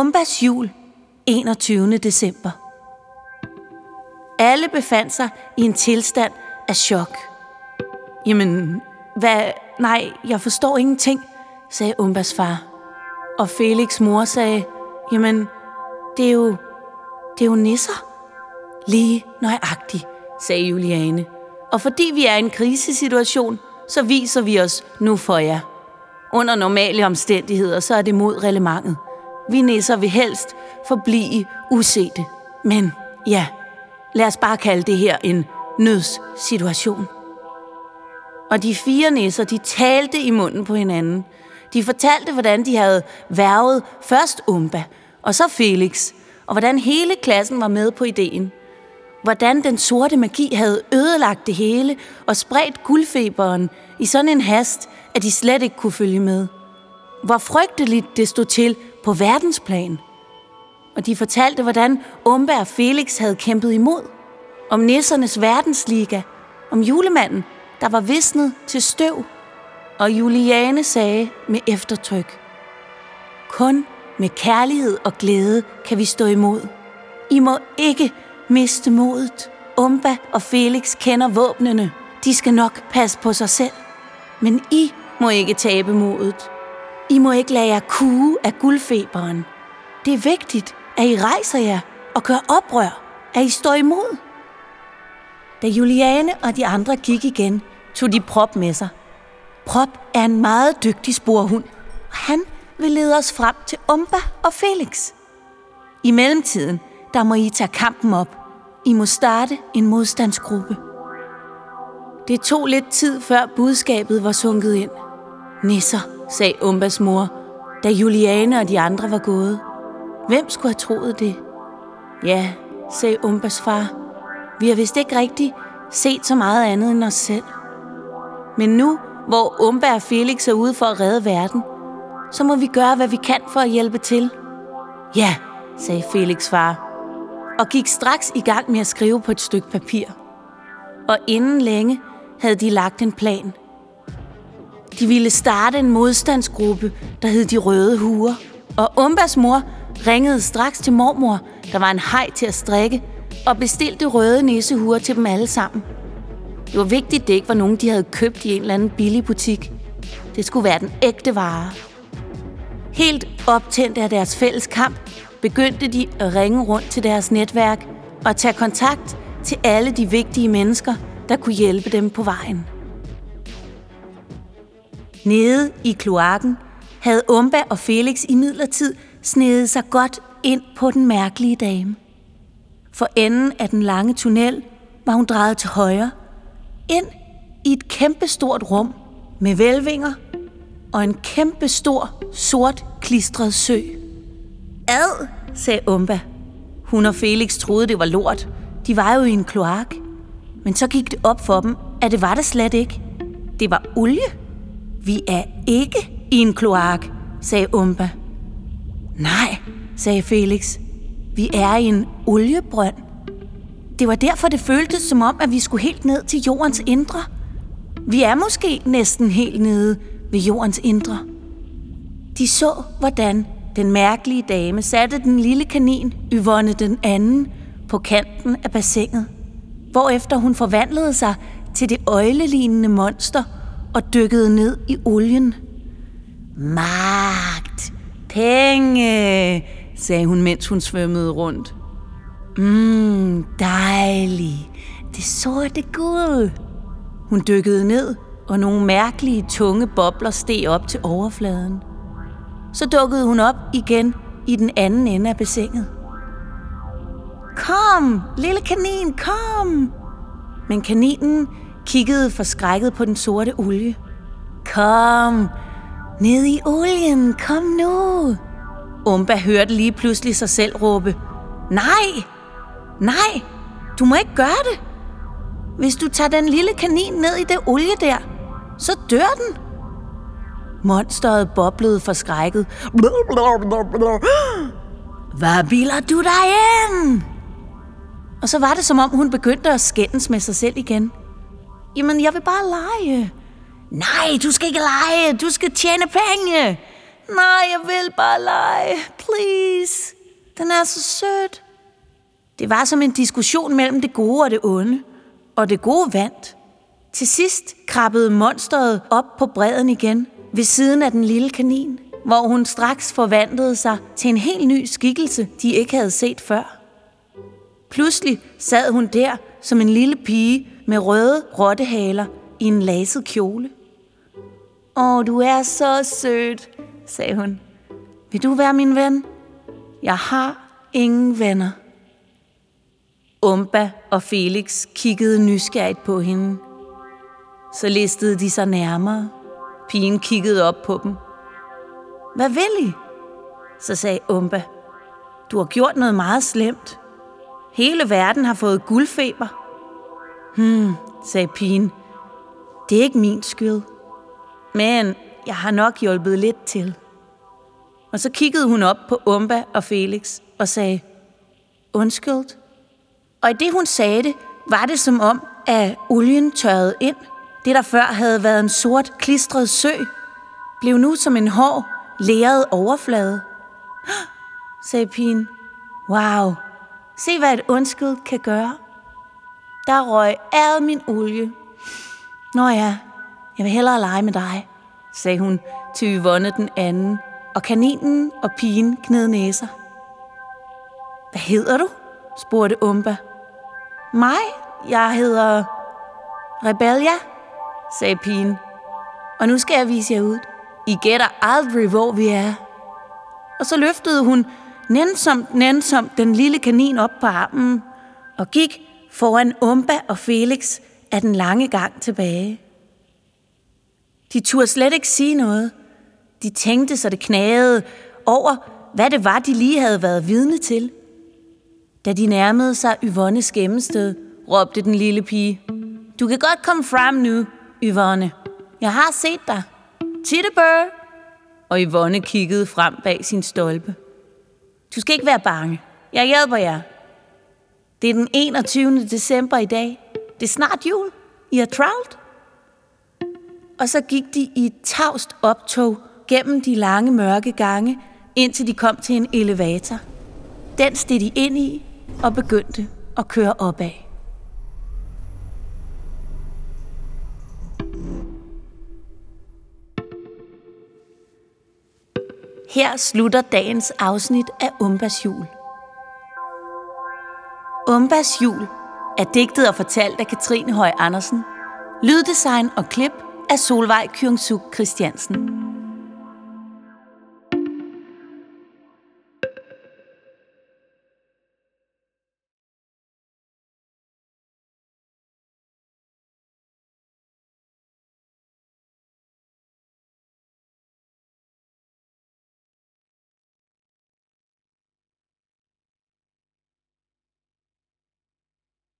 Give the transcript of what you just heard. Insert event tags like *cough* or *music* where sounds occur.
Umbas jul 21. december. Alle befandt sig i en tilstand af chok. Jamen, hvad? Nej, jeg forstår ingenting, sagde Umbas far. Og Felix mor sagde, jamen, det er jo, det er jo nisser. Lige nøjagtigt, sagde Juliane. Og fordi vi er i en krisesituation, så viser vi os nu for jer. Under normale omstændigheder, så er det mod relevantet. Vi nisser vil helst forblive usete. Men ja, lad os bare kalde det her en nødssituation. Og de fire nisser, de talte i munden på hinanden. De fortalte, hvordan de havde værvet først Umba, og så Felix, og hvordan hele klassen var med på ideen. Hvordan den sorte magi havde ødelagt det hele og spredt guldfeberen i sådan en hast, at de slet ikke kunne følge med. Hvor frygteligt det stod til på verdensplan. Og de fortalte, hvordan Umba og Felix havde kæmpet imod. Om nissernes verdensliga. Om julemanden, der var visnet til støv. Og Juliane sagde med eftertryk. Kun med kærlighed og glæde kan vi stå imod. I må ikke miste modet. Umba og Felix kender våbnene. De skal nok passe på sig selv. Men I må ikke tabe modet. I må ikke lade jer kue af guldfeberen. Det er vigtigt, at I rejser jer og gør oprør, at I står imod. Da Juliane og de andre gik igen, tog de Prop med sig. Prop er en meget dygtig sporhund, og han vil lede os frem til Umba og Felix. I mellemtiden, der må I tage kampen op. I må starte en modstandsgruppe. Det tog lidt tid, før budskabet var sunket ind. Nisser, sagde Umbas mor, da Juliane og de andre var gået. Hvem skulle have troet det? Ja, sagde Umbas far. Vi har vist ikke rigtigt set så meget andet end os selv. Men nu, hvor Umba og Felix er ude for at redde verden, så må vi gøre, hvad vi kan for at hjælpe til. Ja, sagde Felix far, og gik straks i gang med at skrive på et stykke papir. Og inden længe havde de lagt en plan. De ville starte en modstandsgruppe, der hed De Røde Huer. Og Umbas mor ringede straks til mormor, der var en hej til at strikke, og bestilte røde nissehuer til dem alle sammen. Det var vigtigt, at det ikke var nogen, de havde købt i en eller anden billig butik. Det skulle være den ægte vare. Helt optændt af deres fælles kamp, begyndte de at ringe rundt til deres netværk og tage kontakt til alle de vigtige mennesker, der kunne hjælpe dem på vejen. Nede i kloakken havde Umba og Felix i midlertid snedet sig godt ind på den mærkelige dame. For enden af den lange tunnel var hun drejet til højre, ind i et kæmpestort rum med velvinger og en kæmpestor, sort, klistret sø. Ad, sagde Umba. Hun og Felix troede, det var lort. De var jo i en kloak. Men så gik det op for dem, at det var det slet ikke. Det var olie. Vi er ikke i en kloak, sagde Umba. Nej, sagde Felix. Vi er i en oliebrønd. Det var derfor, det føltes som om, at vi skulle helt ned til jordens indre. Vi er måske næsten helt nede ved jordens indre. De så, hvordan den mærkelige dame satte den lille kanin, Yvonne den anden, på kanten af bassinet, hvorefter hun forvandlede sig til det øjlelignende monster og dykkede ned i olien. Magt! Penge! sagde hun, mens hun svømmede rundt. Mmm, dejlig. Det sorte guld. Hun dykkede ned, og nogle mærkelige tunge bobler steg op til overfladen. Så dukkede hun op igen i den anden ende af bassinet. Kom, lille kanin, kom! Men kaninen kiggede forskrækket på den sorte olie. Kom, ned i olien, kom nu! Umba hørte lige pludselig sig selv råbe. Nej, nej, du må ikke gøre det. Hvis du tager den lille kanin ned i det olie der, så dør den. Monsteret boblede forskrækket. Hvad biler du dig ind? Og så var det, som om hun begyndte at skændes med sig selv igen. Jamen, jeg vil bare lege. Nej, du skal ikke lege. Du skal tjene penge. Nej, jeg vil bare lege. Please. Den er så sød. Det var som en diskussion mellem det gode og det onde. Og det gode vandt. Til sidst krabbede monsteret op på bredden igen, ved siden af den lille kanin, hvor hun straks forvandlede sig til en helt ny skikkelse, de ikke havde set før. Pludselig sad hun der som en lille pige med røde rottehaler i en laset kjole. Åh, du er så sødt, sagde hun. Vil du være min ven? Jeg har ingen venner. Umba og Felix kiggede nysgerrigt på hende. Så listede de sig nærmere. Pigen kiggede op på dem. Hvad vil I? Så sagde Umba. Du har gjort noget meget slemt. Hele verden har fået guldfeber. Hmm, sagde pigen. Det er ikke min skyld. Men jeg har nok hjulpet lidt til. Og så kiggede hun op på Umba og Felix og sagde, undskyld. Og i det hun sagde det, var det som om, at olien tørrede ind. Det, der før havde været en sort, klistret sø, blev nu som en hård, læret overflade. *gasps* sagde pigen. Wow, se hvad et undskyld kan gøre. Der røg ad min olie. Nå ja, jeg vil hellere lege med dig, sagde hun til Yvonne den anden, og kaninen og pigen kned næser. Hvad hedder du? spurgte Umba. Mig? Jeg hedder Rebellia, sagde pigen. Og nu skal jeg vise jer ud. I gætter aldrig, hvor vi er. Og så løftede hun nænsomt, nænsomt den lille kanin op på armen og gik foran Umba og Felix af den lange gang tilbage. De turde slet ikke sige noget. De tænkte, så det knagede over, hvad det var, de lige havde været vidne til. Da de nærmede sig Yvonnes gemmested, råbte den lille pige. Du kan godt komme frem nu, Yvonne. Jeg har set dig. Tittebør! Og Yvonne kiggede frem bag sin stolpe. Du skal ikke være bange. Jeg hjælper jer. Det er den 21. december i dag. Det er snart jul. I er travlt. Og så gik de i et tavst optog gennem de lange mørke gange, indtil de kom til en elevator. Den steg de ind i og begyndte at køre opad. Her slutter dagens afsnit af Umbas jul. Umbas jul er digtet og fortalt af Katrine Høj Andersen. Lyddesign og klip af Solvej Kyungsuk Christiansen.